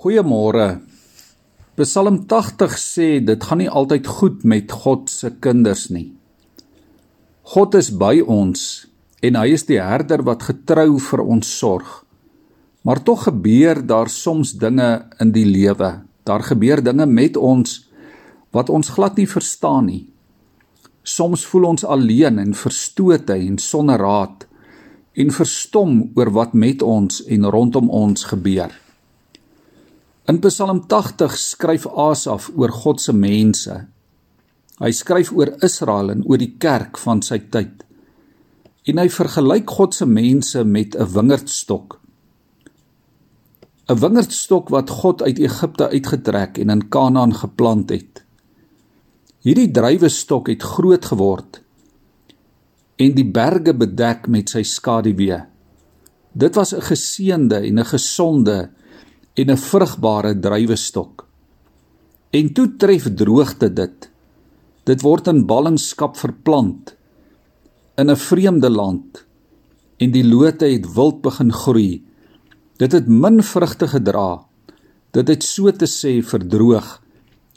Goeiemôre. Psalm 80 sê dit gaan nie altyd goed met God se kinders nie. God is by ons en hy is die herder wat getrou vir ons sorg. Maar tog gebeur daar soms dinge in die lewe. Daar gebeur dinge met ons wat ons glad nie verstaan nie. Soms voel ons alleen en verstote en sonder raad en verstom oor wat met ons en rondom ons gebeur. In Psalm 80 skryf Asaf oor God se mense. Hy skryf oor Israel en oor die kerk van sy tyd. En hy vergelyk God se mense met 'n wingerdstok. 'n Wingerdstok wat God uit Egipte uitgetrek en in Kanaan geplant het. Hierdie druiwestok het groot geword en die berge bedek met sy skaduwee. Dit was 'n geseënde en 'n gesonde en 'n vrugbare druiwestok. En toe tref droogte dit. Dit word in ballingskap verplant in 'n vreemde land en die lote het wild begin groei. Dit het min vrugte gedra. Dit het so te sê verdroog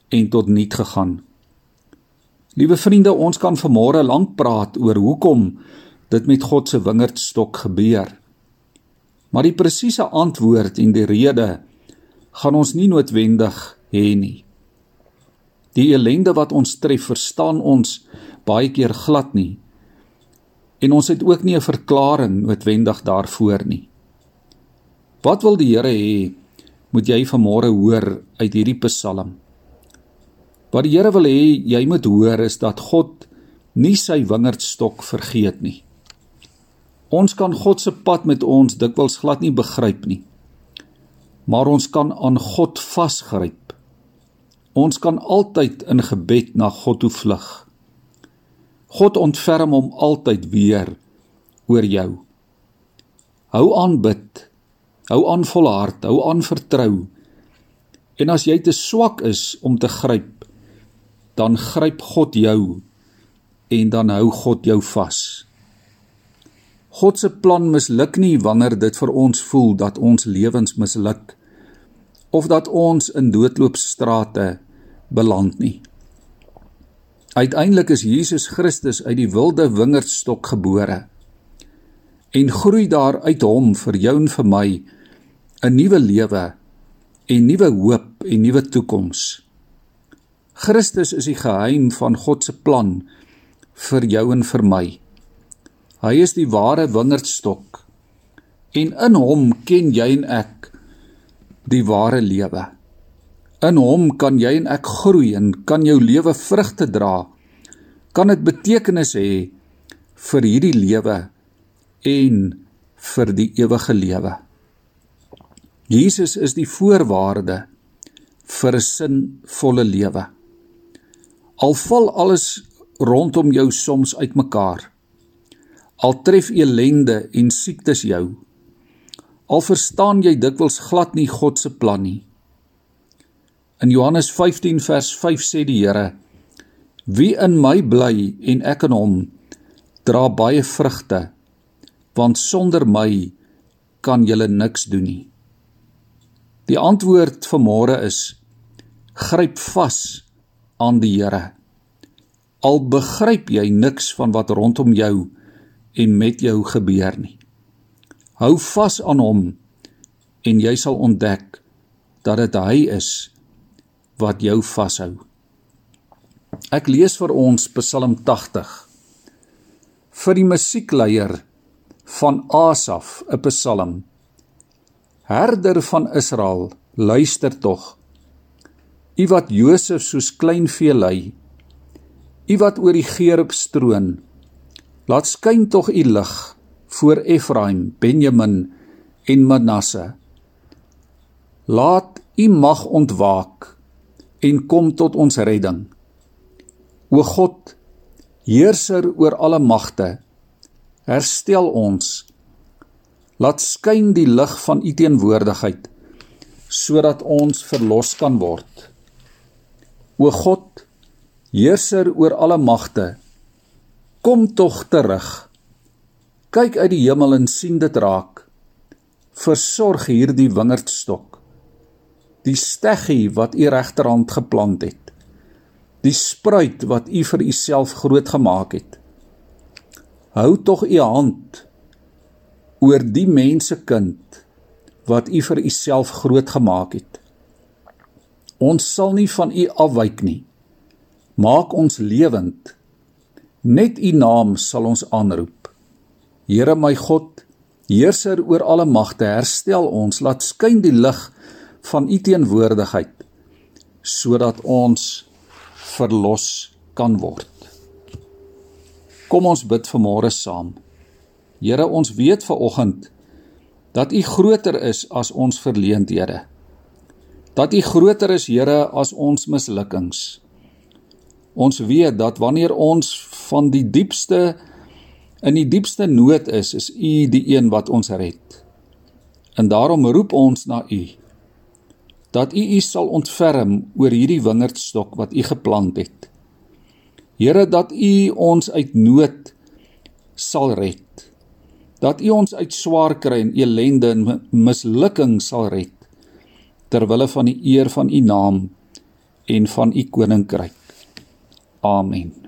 en tot niet gegaan. Liewe vriende, ons kan vanmôre lank praat oor hoekom dit met God se wingerdstok gebeur. Maar die presiese antwoord en die rede gaan ons nie noodwendig hê nie. Die ellende wat ons tref, verstaan ons baie keer glad nie. En ons het ook nie 'n verklaring noodwendig daarvoor nie. Wat wil die Here hê moet jy vanmôre hoor uit hierdie Psalm? Wat die Here wil hê jy moet hoor is dat God nie sy wingerdstok vergeet nie. Ons kan God se pad met ons dikwels glad nie begryp nie. Maar ons kan aan God vasgryp. Ons kan altyd in gebed na God toe vlug. God ontferm hom altyd weer oor jou. Hou aan bid. Hou aan volhard, hou aan vertrou. En as jy te swak is om te gryp, dan gryp God jou en dan hou God jou vas. God se plan misluk nie wanneer dit vir ons voel dat ons lewens misluk of dat ons in doodloopstrate beland nie. Uiteindelik is Jesus Christus uit die wilde wingerdstok gebore en groei daar uit hom vir jou en vir my 'n nuwe lewe en nuwe hoop en nuwe toekoms. Christus is die geheim van God se plan vir jou en vir my. Hy is die ware wingerdstok en in hom ken jy en ek die ware lewe. In hom kan jy en ek groei en kan jou lewe vrugte dra. Kan dit betekenis hê vir hierdie lewe en vir die ewige lewe. Jesus is die voorwaarde vir 'n sinvolle lewe. Al val alles rondom jou soms uitmekaar al tref elende en siektes jou al verstaan jy dikwels glad nie God se plan nie. In Johannes 15 vers 5 sê die Here wie in my bly en ek in hom dra baie vrugte want sonder my kan julle niks doen nie. Die antwoord vir môre is gryp vas aan die Here. Al begryp jy niks van wat rondom jou en met jou gebeur nie. Hou vas aan hom en jy sal ontdek dat dit hy is wat jou vashou. Ek lees vir ons Psalm 80 vir die musiekleier van Asaf, 'n Psalm. Herder van Israel, luister tog. U wat Josef soos klein vee lei, u wat oor die Gerub stroon, Laat skyn tog u lig voor Efraim, Benjamin en Manasse. Laat u mag ontwaak en kom tot ons redding. O God, heerser oor alle magte, herstel ons. Laat skyn die lig van u teenwoordigheid sodat ons verlos kan word. O God, heerser oor alle magte, Kom tog terug. Kyk uit die hemel en sien dit raak. Versorg hierdie wingerdstok. die steggie wat u regterhand geplant het. Die spruit wat u vir uself groot gemaak het. Hou tog u hand oor die mensekind wat u vir uself groot gemaak het. Ons sal nie van u afwyk nie. Maak ons lewend. Net u naam sal ons aanroep. Here my God, heerser oor alle magte, herstel ons, laat skyn die lig van u teenwoordigheid sodat ons verlos kan word. Kom ons bid vanmôre saam. Here, ons weet ver oggend dat U groter is as ons verleenthede. Dat U groter is, Here, as ons mislukkings. Ons weet dat wanneer ons van die diepste in die diepste nood is, is U die een wat ons red. En daarom roep ons na U dat U U sal ontferm oor hierdie wingerdstok wat U geplant het. Here dat U ons uit nood sal red. Dat U ons uit swaar kry en elende en mislukking sal red ter wille van die eer van U naam en van U koninkryk. Amen.